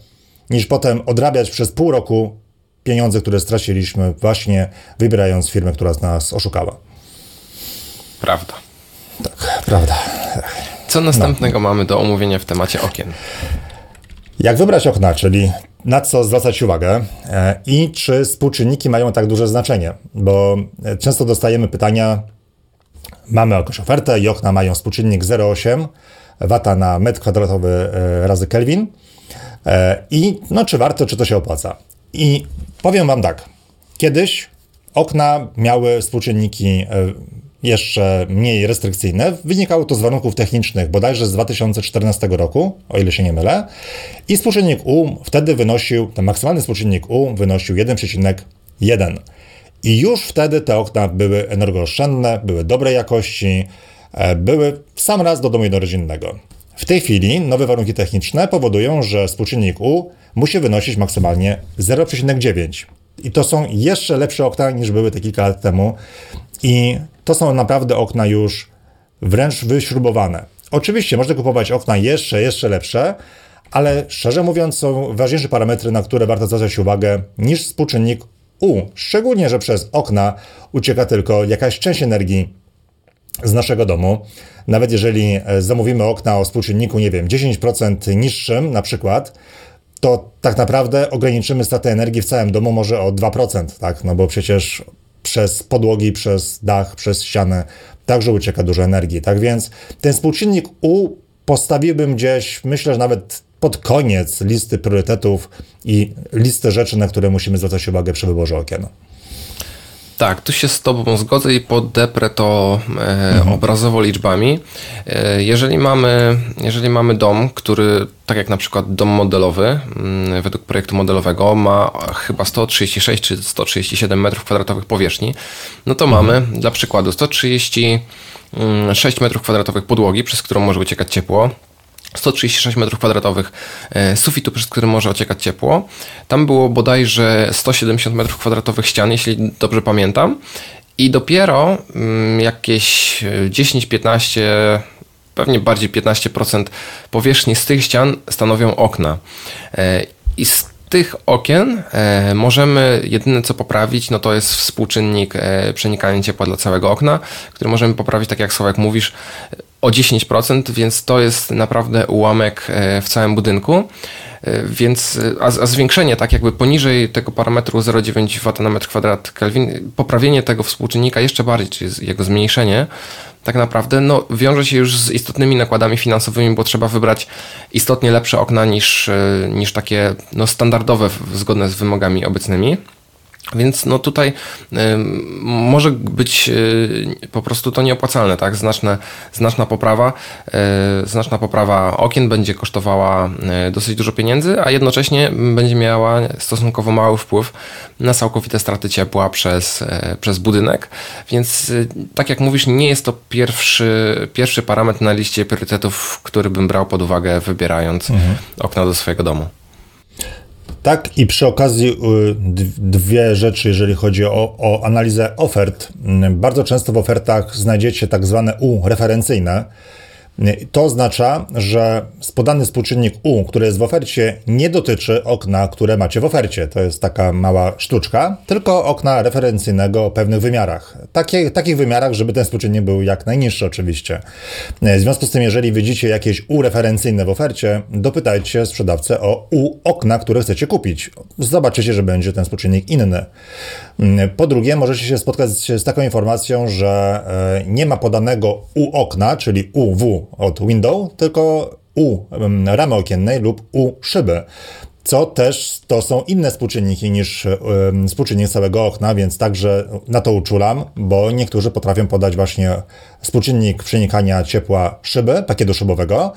niż potem odrabiać przez pół roku pieniądze, które straciliśmy właśnie wybierając firmę, która nas oszukała. Prawda. Tak, prawda. Co następnego no. mamy do omówienia w temacie okien? Jak wybrać okna, czyli na co zwracać uwagę e, i czy współczynniki mają tak duże znaczenie, bo e, często dostajemy pytania, mamy jakąś ofertę i okna mają współczynnik 0,8 wata na metr kwadratowy e, razy Kelvin i no, czy warto, czy to się opłaca. I powiem Wam tak, kiedyś okna miały współczynniki jeszcze mniej restrykcyjne. Wynikało to z warunków technicznych, bodajże z 2014 roku, o ile się nie mylę. I współczynnik U wtedy wynosił, ten maksymalny współczynnik U wynosił 1,1. I już wtedy te okna były energooszczędne, były dobrej jakości, e, były w sam raz do domu jednorodzinnego. W tej chwili nowe warunki techniczne powodują, że współczynnik U musi wynosić maksymalnie 0,9. I to są jeszcze lepsze okna niż były te kilka lat temu. I to są naprawdę okna już wręcz wyśrubowane. Oczywiście można kupować okna jeszcze, jeszcze lepsze, ale szczerze mówiąc są ważniejsze parametry, na które warto zwracać uwagę niż współczynnik U. Szczególnie, że przez okna ucieka tylko jakaś część energii z naszego domu. Nawet jeżeli e, zamówimy okna o współczynniku, nie wiem, 10% niższym na przykład, to tak naprawdę ograniczymy stratę energii w całym domu może o 2%, tak? No bo przecież przez podłogi, przez dach, przez ścianę także ucieka dużo energii. Tak więc ten współczynnik U postawiłbym gdzieś, myślę, że nawet pod koniec listy priorytetów i listy rzeczy, na które musimy zwracać uwagę przy wyborze okien. Tak, tu się z Tobą zgodzę i podeprę to e, mhm. obrazowo liczbami. E, jeżeli, mamy, jeżeli mamy dom, który, tak jak na przykład dom modelowy, mm, według projektu modelowego, ma chyba 136 czy 137 metrów kwadratowych powierzchni, no to mhm. mamy dla przykładu 136 metrów kwadratowych podłogi, przez którą może uciekać ciepło. 136 m2 e, sufitu, przez który może ociekać ciepło. Tam było bodajże 170 m2 ścian, jeśli dobrze pamiętam. I dopiero mm, jakieś 10-15, pewnie bardziej 15% powierzchni z tych ścian stanowią okna. E, I z tych okien e, możemy jedyne co poprawić, no to jest współczynnik przenikania ciepła dla całego okna, który możemy poprawić, tak jak Sławek mówisz, o 10%, więc to jest naprawdę ułamek e, w całym budynku. E, więc, a, a, zwiększenie tak jakby poniżej tego parametru 0,9 W na metr kwadrat Kelvin, poprawienie tego współczynnika jeszcze bardziej, czyli jego zmniejszenie, tak naprawdę no, wiąże się już z istotnymi nakładami finansowymi, bo trzeba wybrać istotnie lepsze okna niż, e, niż takie no, standardowe, zgodne z wymogami obecnymi. Więc no tutaj y, może być y, po prostu to nieopłacalne, tak? Znaczne, znaczna poprawa, y, znaczna poprawa okien będzie kosztowała dosyć dużo pieniędzy, a jednocześnie będzie miała stosunkowo mały wpływ na całkowite straty ciepła przez, przez budynek. Więc tak jak mówisz, nie jest to pierwszy, pierwszy parametr na liście priorytetów, który bym brał pod uwagę wybierając mhm. okna do swojego domu. Tak, i przy okazji y, dwie rzeczy, jeżeli chodzi o, o analizę ofert. Mm, bardzo często w ofertach znajdziecie tak zwane U referencyjne. To oznacza, że spodany współczynnik U, który jest w ofercie, nie dotyczy okna, które macie w ofercie. To jest taka mała sztuczka, tylko okna referencyjnego o pewnych wymiarach. Takie, takich wymiarach, żeby ten współczynnik był jak najniższy oczywiście. W związku z tym, jeżeli widzicie jakieś U referencyjne w ofercie, dopytajcie sprzedawcę o U okna, które chcecie kupić. Zobaczycie, że będzie ten współczynnik inny. Po drugie, możecie się spotkać z taką informacją, że e, nie ma podanego U okna, czyli UW od window, tylko U ramy okiennej lub U szyby. Co też to są inne współczynniki niż um, współczynnik całego okna, więc także na to uczulam, bo niektórzy potrafią podać właśnie współczynnik przenikania ciepła szyby, pakietu szybowego.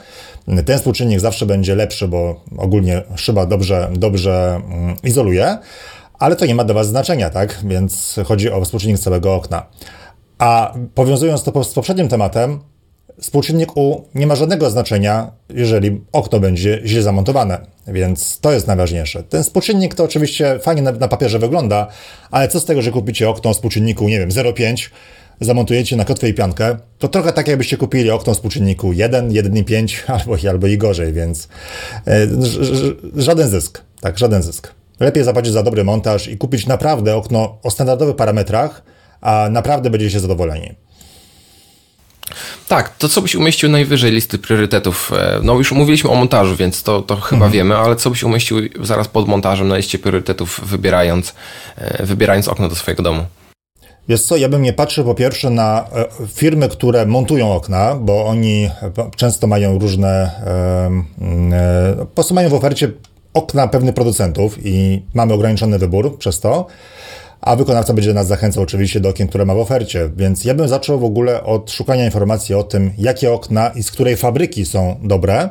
Ten współczynnik zawsze będzie lepszy, bo ogólnie szyba dobrze, dobrze um, izoluje, ale to nie ma dla Was znaczenia, tak? Więc chodzi o współczynnik całego okna. A powiązując to z poprzednim tematem, współczynnik U nie ma żadnego znaczenia, jeżeli okno będzie źle zamontowane, więc to jest najważniejsze. Ten współczynnik to oczywiście fajnie na, na papierze wygląda, ale co z tego, że kupicie okno o współczynniku, nie wiem, 0,5, zamontujecie na kotwę i piankę, to trochę tak jakbyście kupili okno o współczynniku 1, 1,5 albo, albo i gorzej, więc e, żaden zysk, tak, żaden zysk. Lepiej zapłacić za dobry montaż i kupić naprawdę okno o standardowych parametrach, a naprawdę będziecie zadowoleni. Tak, to co byś umieścił najwyżej listy priorytetów? E, no już mówiliśmy o montażu, więc to, to chyba mhm. wiemy, ale co byś umieścił zaraz pod montażem na liście priorytetów, wybierając, e, wybierając okno do swojego domu? Jest co, ja bym nie patrzył po pierwsze na e, firmy, które montują okna, bo oni często mają różne, po prostu mają w ofercie okna pewnych producentów i mamy ograniczony wybór przez to a wykonawca będzie nas zachęcał oczywiście do okien, które ma w ofercie. Więc ja bym zaczął w ogóle od szukania informacji o tym, jakie okna i z której fabryki są dobre.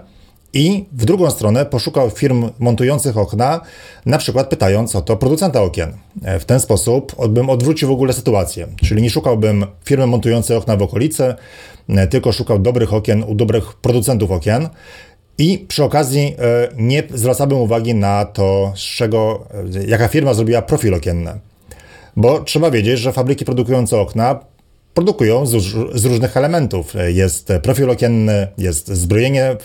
I w drugą stronę poszukał firm montujących okna, na przykład pytając o to producenta okien. E, w ten sposób bym odwrócił w ogóle sytuację. Czyli nie szukałbym firmy montującej okna w okolicy, e, tylko szukał dobrych okien u dobrych producentów okien. I przy okazji e, nie zwracałbym uwagi na to, z czego, jaka firma zrobiła profil okienny. Bo trzeba wiedzieć, że fabryki produkujące okna produkują z, z, różnych elementów. Jest profil okienny, jest zbrojenie,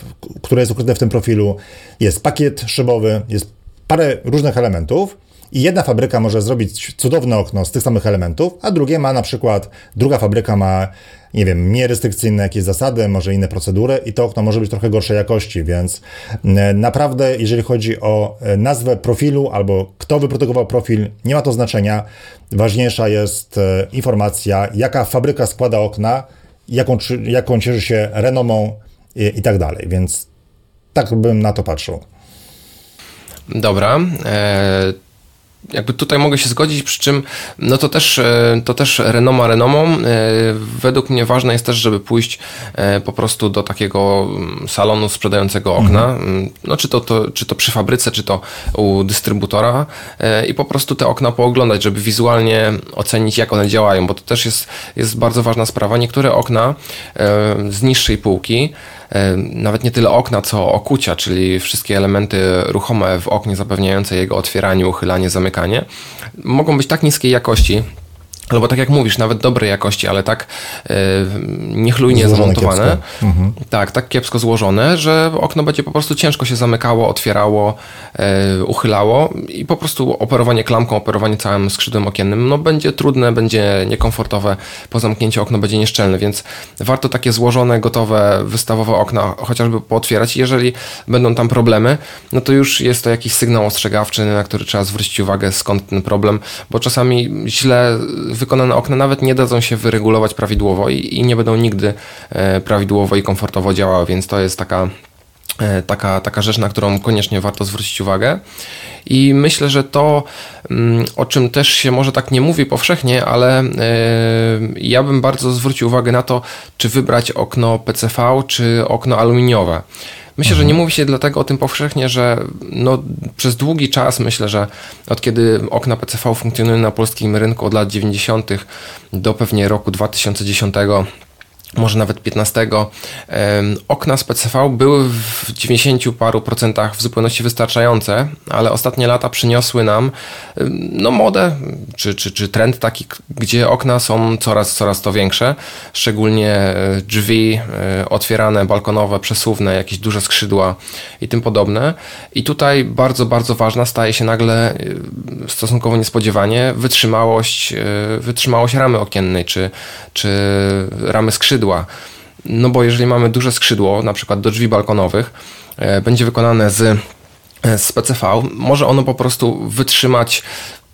które jest ukryte w tym profilu, jest pakiet szybowy, jest parę różnych elementów. I jedna fabryka może zrobić cudowne okno z tych samych elementów, a drugie ma na przykład, druga fabryka ma nie wiem, mniej restrykcyjne jakieś zasady, może inne procedury i to okno może być trochę gorszej jakości, więc e, naprawdę, jeżeli chodzi o e, nazwę profilu albo kto wyprodukował profil, nie ma to znaczenia. Ważniejsza jest e, informacja, jaka fabryka składa okna, jaką, jaką cieszy się renomą i, i tak dalej, więc tak bym na to patrzył. Dobra. E jakby tutaj mogę się zgodzić, przy czym no to też, e, to też renoma renomą. E, według mnie ważne jest też, żeby pójść e, po prostu do takiego mm, salonu sprzedającego okna, mhm. Mm, no czy to, to, czy to przy fabryce, czy to u dystrybutora i po prostu te okna pooglądać, żeby wizualnie ocenić, jak one działają, bo to też jest, jest bardzo ważna sprawa. Niektóre okna z niższej półki nawet nie tyle okna, co okucia, czyli wszystkie elementy ruchome w oknie zapewniające jego otwieranie, uchylanie, zamykanie, mogą być tak niskiej jakości, Albo tak jak mówisz, nawet dobrej jakości, ale tak yy, niechlujnie złożone zamontowane. Mhm. Tak, tak kiepsko złożone, że okno będzie po prostu ciężko się zamykało, otwierało, yy, uchylało i po prostu operowanie klamką, operowanie całym skrzydłem okiennym, no będzie trudne, będzie niekomfortowe, po zamknięciu okno będzie nieszczelne, więc warto takie złożone, gotowe, wystawowe okna chociażby pootwierać. Jeżeli będą tam problemy, no to już jest to jakiś sygnał ostrzegawczy, na który trzeba zwrócić uwagę, skąd ten problem, bo czasami źle wykonane okna nawet nie dadzą się wyregulować prawidłowo i, i nie będą nigdy e, prawidłowo i komfortowo działały, więc to jest taka e, taka, taka rzecz, na którą koniecznie warto zwrócić uwagę. I myślę, że to, mm, o czym też się może tak nie mówi powszechnie, ale e, ja bym bardzo zwrócił uwagę na to, czy wybrać okno PCV, czy okno aluminiowe. Myślę, że nie mhm. mówi się dlatego o tym powszechnie, że no, przez długi czas, myślę, że od kiedy okna PCV funkcjonują na polskim rynku od lat 90. do pewnie roku 2010, może nawet 15, okna z PCV były w 90 paru procentach w zupełności wystarczające, ale ostatnie lata przyniosły nam no, modę czy, czy, czy trend taki, gdzie okna są coraz, coraz to większe, szczególnie e, drzwi e, otwierane, balkonowe, przesuwne, jakieś duże skrzydła i tym podobne. I tutaj bardzo, bardzo ważna staje się nagle e, stosunkowo niespodziewanie wytrzymałość, wytrzymałość ramy okiennej czy, czy ramy skrzydła skrzydła. No bo jeżeli mamy duże skrzydło, na przykład do drzwi balkonowych, e, będzie wykonane z e, z PCV, może ono po prostu wytrzymać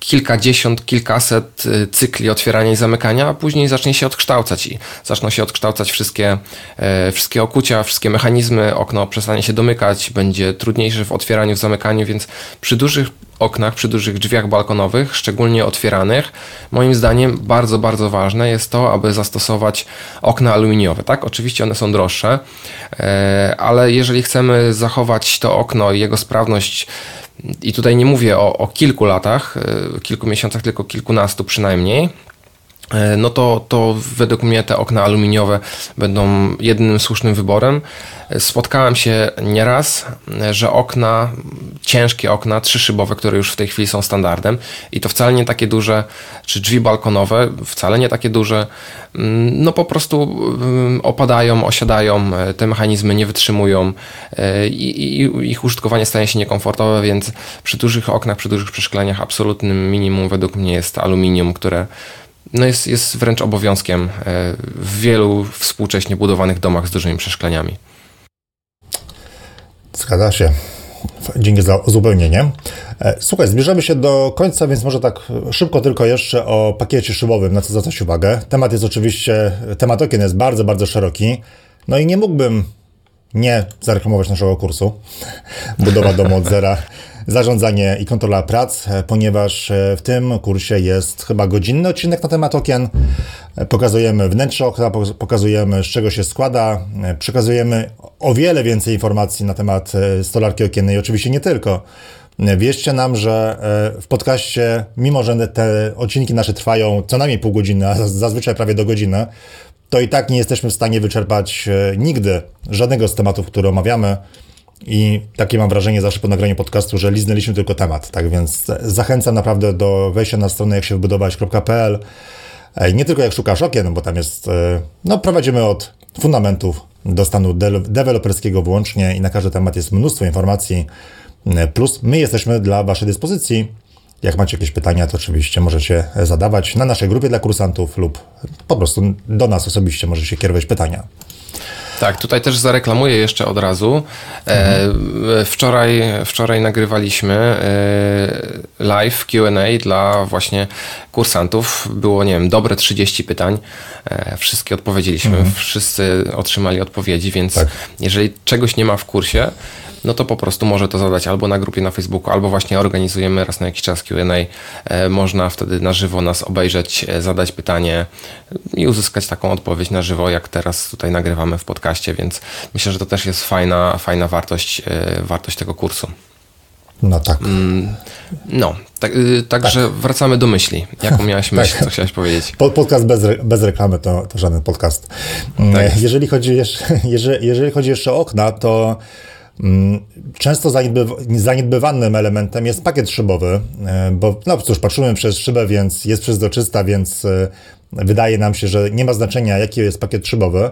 kilkadziesiąt, kilkaset y, cykli otwierania i zamykania, a później zacznie się odkształcać i zaczną się odkształcać wszystkie, e, wszystkie okucia, wszystkie mechanizmy, okno przestanie się domykać, będzie trudniejsze w otwieraniu, w zamykaniu, więc przy dużych oknach, przy dużych drzwiach balkonowych, szczególnie otwieranych, moim zdaniem bardzo, bardzo ważne jest to, aby zastosować okna aluminiowe. Tak, oczywiście one są droższe, e, ale jeżeli chcemy zachować to okno i jego sprawność i tutaj nie mówię o, o kilku latach, e, kilku miesiącach, tylko kilkunastu przynajmniej, no to, to według mnie te okna aluminiowe będą jedynym słusznym wyborem. E, spotkałem się nieraz, e, że okna, ciężkie okna, trzyszybowe, które już w tej chwili są standardem i to wcale nie takie duże, czy drzwi balkonowe, wcale nie takie duże, mm, no po prostu mm, opadają, osiadają, te mechanizmy nie wytrzymują i, i ich użytkowanie staje się niekomfortowe, więc przy dużych oknach, przy dużych przeszkleniach absolutnym minimum według mnie jest aluminium, które no jest, jest wręcz obowiązkiem e, w wielu współcześnie budowanych domach z dużymi przeszkleniami. Zgadza się. Dzięki za uzupełnienie. E, słuchaj, zbliżamy się do końca, więc może tak szybko tylko jeszcze o pakiecie szybowym, na co zwracać uwagę. Temat jest oczywiście, temat okien jest bardzo, bardzo szeroki. No i nie mógłbym nie zareklamować naszego kursu Budowa domu od zera zarządzanie i kontrola prac, e, ponieważ e, w tym kursie jest chyba godzinny odcinek na temat okien. E, pokazujemy wnętrze okna, pokazujemy z czego się składa, przekazujemy o wiele więcej informacji na temat stolarki okiennej, oczywiście nie tylko. Wierzcie nam, że w podcaście, mimo że te odcinki nasze trwają co najmniej pół godziny, a zazwyczaj prawie do godziny, to i tak nie jesteśmy w stanie wyczerpać nigdy żadnego z tematów, które omawiamy. I takie mam wrażenie zawsze po nagraniu podcastu, że liznęliśmy tylko temat. Tak więc zachęcam naprawdę do wejścia na stronę jak się wbudować.pl. Nie tylko jak szukasz okien, bo tam jest, e, no prowadzimy od fundamentów do stanu de deweloperskiego włącznie i na każdy temat jest mnóstwo informacji. E, plus my jesteśmy dla Waszej dyspozycji. Jak macie jakieś pytania, to oczywiście możecie zadawać na naszej grupie dla kursantów lub po prostu do nas osobiście możecie kierować pytania. Tak, tutaj też zareklamuję jeszcze od razu. E, wczoraj, wczoraj nagrywaliśmy e, live QA dla właśnie kursantów. Było, nie wiem, dobre 30 pytań. E, wszystkie odpowiedzieliśmy, mhm. wszyscy otrzymali odpowiedzi, więc tak. jeżeli czegoś nie ma w kursie, no to po prostu może to zadać albo na grupie na Facebooku, albo właśnie organizujemy raz na jakiś czas QA. E, można wtedy na żywo nas obejrzeć, e, zadać pytanie i uzyskać taką odpowiedź na żywo, jak teraz tutaj nagrywamy w podcaście, więc myślę, że to też jest fajna, fajna wartość, e, wartość tego kursu. No tak. Mm, no, tak, y, także tak. wracamy do myśli. Jaką miałeś myśl, tak. co chciałeś powiedzieć? Podcast bez, bez reklamy to, to żaden podcast. Tak. Jeżeli, chodzi jeszcze, jeżeli, jeżeli chodzi jeszcze o okna, to często zaniedbywanym elementem jest pakiet szybowy, e, bo no cóż, patrzymy przez szybę, więc jest przezroczysta, więc e, wydaje nam się, że nie ma znaczenia, jaki jest pakiet szybowy.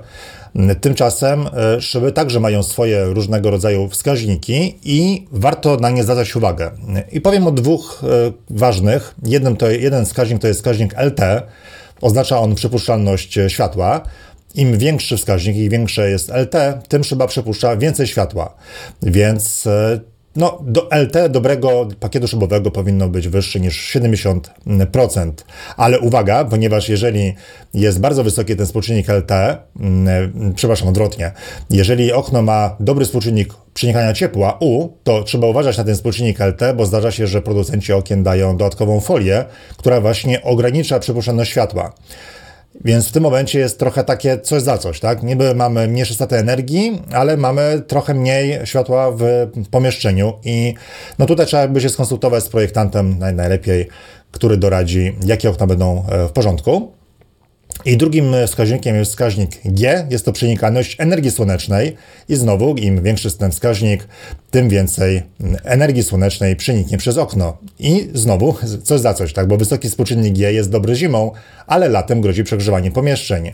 Mm, tymczasem e, szyby także mają swoje różnego rodzaju wskaźniki i warto na nie zwracać uwagę. I powiem o dwóch ważnych. Jeden, to, jeden wskaźnik to jest wskaźnik LT, oznacza on przypuszczalność światła. Im większy wskaźnik i większe jest LT, tym szyba przepuszcza więcej światła. Więc e, no, do LT dobrego pakietu szybowego powinno być wyższy niż 70%. Ale uwaga, ponieważ jeżeli jest bardzo wysoki ten współczynnik LT, mm, przepraszam, odwrotnie, jeżeli okno ma dobry współczynnik przenikania ciepła U, to trzeba uważać na ten współczynnik LT, bo zdarza się, że producenci okien dają dodatkową folię, która właśnie ogranicza przepuszczalność światła. Więc w tym momencie jest trochę takie coś za coś, tak? Niby mamy mniejsze straty energii, ale mamy trochę mniej światła w pomieszczeniu i no tutaj trzeba by się skonsultować z projektantem najlepiej, który doradzi, jakie okna będą e, w porządku. I drugim wskaźnikiem jest wskaźnik G, jest to przenikalność energii słonecznej i znowu im większy jest ten wskaźnik, tym więcej energii słonecznej przeniknie przez okno. I znowu coś za coś, tak, bo wysoki współczynnik G jest dobry zimą, ale latem grozi przegrzewanie pomieszczeń.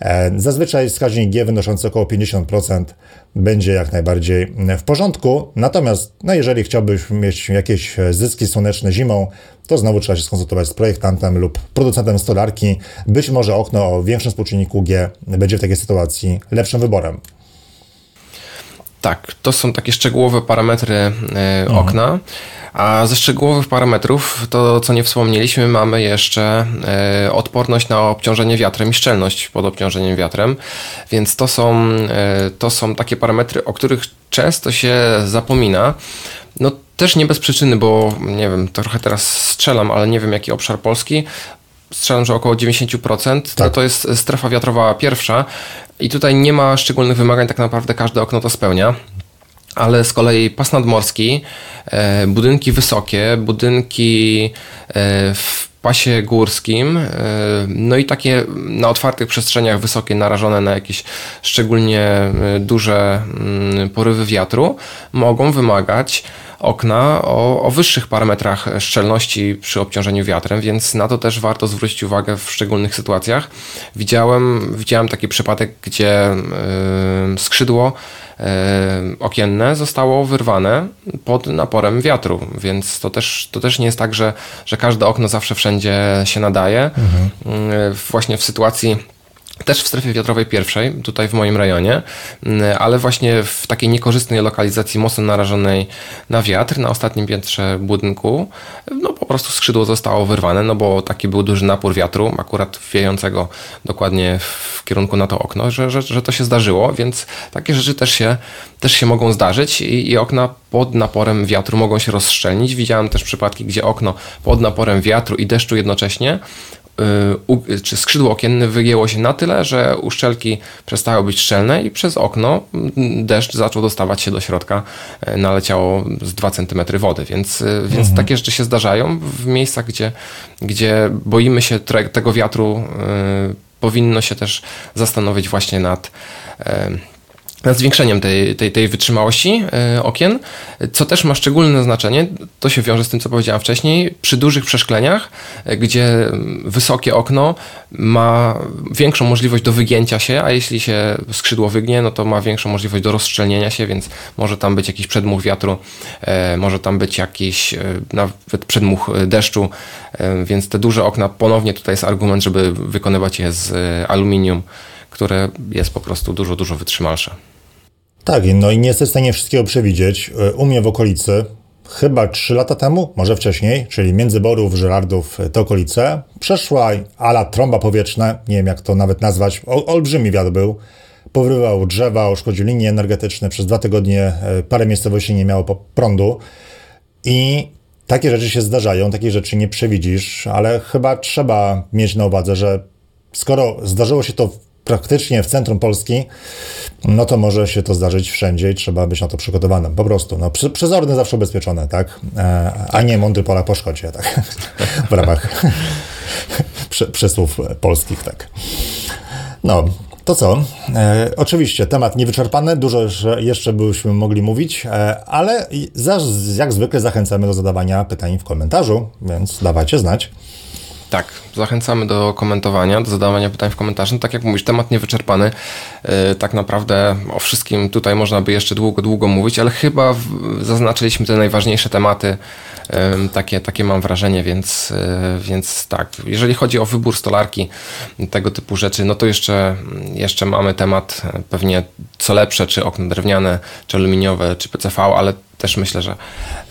E, zazwyczaj wskaźnik G wynoszący około 50% będzie jak najbardziej w porządku. Natomiast no jeżeli chciałbyś mieć jakieś zyski słoneczne zimą, to znowu trzeba się skonsultować z projektantem lub producentem stolarki. Być może okno o większym współczynniku G będzie w takiej sytuacji lepszym wyborem. Tak, to są takie szczegółowe parametry e, mhm. A ze szczegółowych parametrów, to co nie wspomnieliśmy, mamy jeszcze e, odporność na obciążenie wiatrem i szczelność pod obciążeniem wiatrem, więc to są, e, to są takie parametry, o których często się zapomina. No też nie bez przyczyny, bo nie wiem, trochę teraz strzelam, ale nie wiem jaki obszar Polski. Strzelam, że około 90% tak. to, to jest strefa wiatrowa pierwsza i tutaj nie ma szczególnych wymagań, tak naprawdę każde okno to spełnia ale z kolei pas nadmorski, e, budynki wysokie, budynki e, w pasie górskim, e, no i takie na otwartych przestrzeniach wysokie, narażone na jakieś szczególnie duże mm, porywy wiatru, mogą wymagać okna o, o, wyższych parametrach szczelności przy obciążeniu wiatrem, więc na to też warto zwrócić uwagę w szczególnych sytuacjach. Widziałem, widziałem taki przypadek, gdzie yy, skrzydło okienne zostało wyrwane pod naporem wiatru, więc to też, to też nie jest tak, że, że każde okno zawsze wszędzie się nadaje. Mhm. Właśnie w sytuacji też w strefie wiatrowej pierwszej, tutaj w moim rejonie, mm, ale właśnie w takiej niekorzystnej lokalizacji, mocno narażonej na wiatr, na ostatnim piętrze budynku, no po prostu skrzydło zostało wyrwane, no bo taki był duży napór wiatru, akurat wiejącego dokładnie w kierunku na to okno, że, że, że to się zdarzyło, więc takie rzeczy też się, też się mogą zdarzyć i, i okna pod naporem wiatru mogą się rozszczelnić. Widziałem też przypadki, gdzie okno pod naporem wiatru i deszczu jednocześnie czy skrzydło okienne wygięło się na tyle, że uszczelki przestały być szczelne i przez okno mm, deszcz zaczął dostawać się do środka, y, naleciało z 2 cm wody, więc, y, więc mhm. takie rzeczy się zdarzają w miejscach, gdzie, gdzie boimy się tego wiatru, powinno się też zastanowić właśnie nad nad zwiększeniem tej, tej, tej wytrzymałości e, okien, co też ma szczególne znaczenie, to się wiąże z tym, co powiedziałem wcześniej, przy dużych przeszkleniach, e, gdzie wysokie okno ma większą możliwość do wygięcia się, a jeśli się skrzydło wygnie, no to ma większą możliwość do rozszczelnienia się, więc może tam być jakiś przedmuch wiatru, e, może tam być jakiś nawet przedmuch deszczu, więc te duże okna ponownie tutaj jest argument, żeby wykonywać je z aluminium które jest po prostu dużo, dużo wytrzymalsze. Tak, no i nie jesteś w stanie wszystkiego przewidzieć. E, u mnie w okolicy, chyba 3 lata temu, może wcześniej, czyli między Borów, Żyrardów, e, te okolice, przeszła ala trąba powietrzna, nie wiem jak to nawet nazwać, olbrzymi wiatr był, powyrywał drzewa, uszkodził linie energetyczne, przez dwa tygodnie e, parę miejscowości nie miało prądu i takie rzeczy się zdarzają, takie rzeczy nie przewidzisz, ale chyba trzeba mieć na uwadze, że skoro zdarzyło się to praktycznie w centrum Polski, no to może się to zdarzyć wszędzie i trzeba być na to przygotowanym. Po prostu. No, przezorny zawsze ubezpieczone, tak? E, a nie mądry pola po szkodzie, tak? w ramach przysłów polskich, tak. No, to co? E, oczywiście temat niewyczerpany, dużo jeszcze byśmy mogli mówić, e, ale jak zwykle zachęcamy do zadawania pytań w komentarzu, więc dawajcie znać. Tak, zachęcamy do komentowania, do zadawania pytań w komentarzu. No, tak jak mówisz, temat niewyczerpany. Yy, tak naprawdę o wszystkim tutaj można by jeszcze długo, długo mówić, ale chyba zaznaczyliśmy te najważniejsze tematy. Takie, takie mam wrażenie, więc, yy, więc tak. Jeżeli chodzi o wybór stolarki, tego typu rzeczy, no to jeszcze, jeszcze mamy temat pewnie co lepsze, czy okno drewniane, czy aluminiowe, czy PCV, ale też myślę, że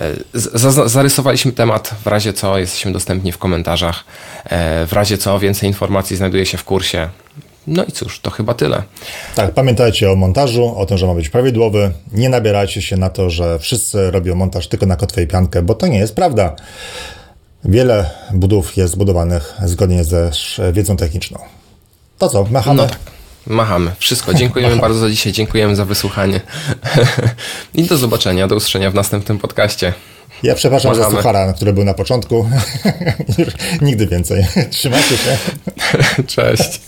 e, zarysowaliśmy temat. W razie co jesteśmy dostępni w komentarzach. E, w razie co więcej informacji znajduje się w kursie. No i cóż, to chyba tyle. Tak, pamiętajcie o montażu, o tym, że ma być prawidłowy. Nie nabierajcie się na to, że wszyscy robią montaż tylko na kotwę i piankę, bo to nie jest prawda. Wiele budów jest zbudowanych zgodnie ze wiedzą techniczną. To co, machamy? No tak. Machamy. Wszystko. Dziękujemy bardzo za dzisiaj. Dziękujemy za wysłuchanie. I do zobaczenia, do usłyszenia w następnym podcaście. Ja przepraszam Machamy. za suchara, który był na początku. Nigdy więcej. Trzymajcie się. Cześć.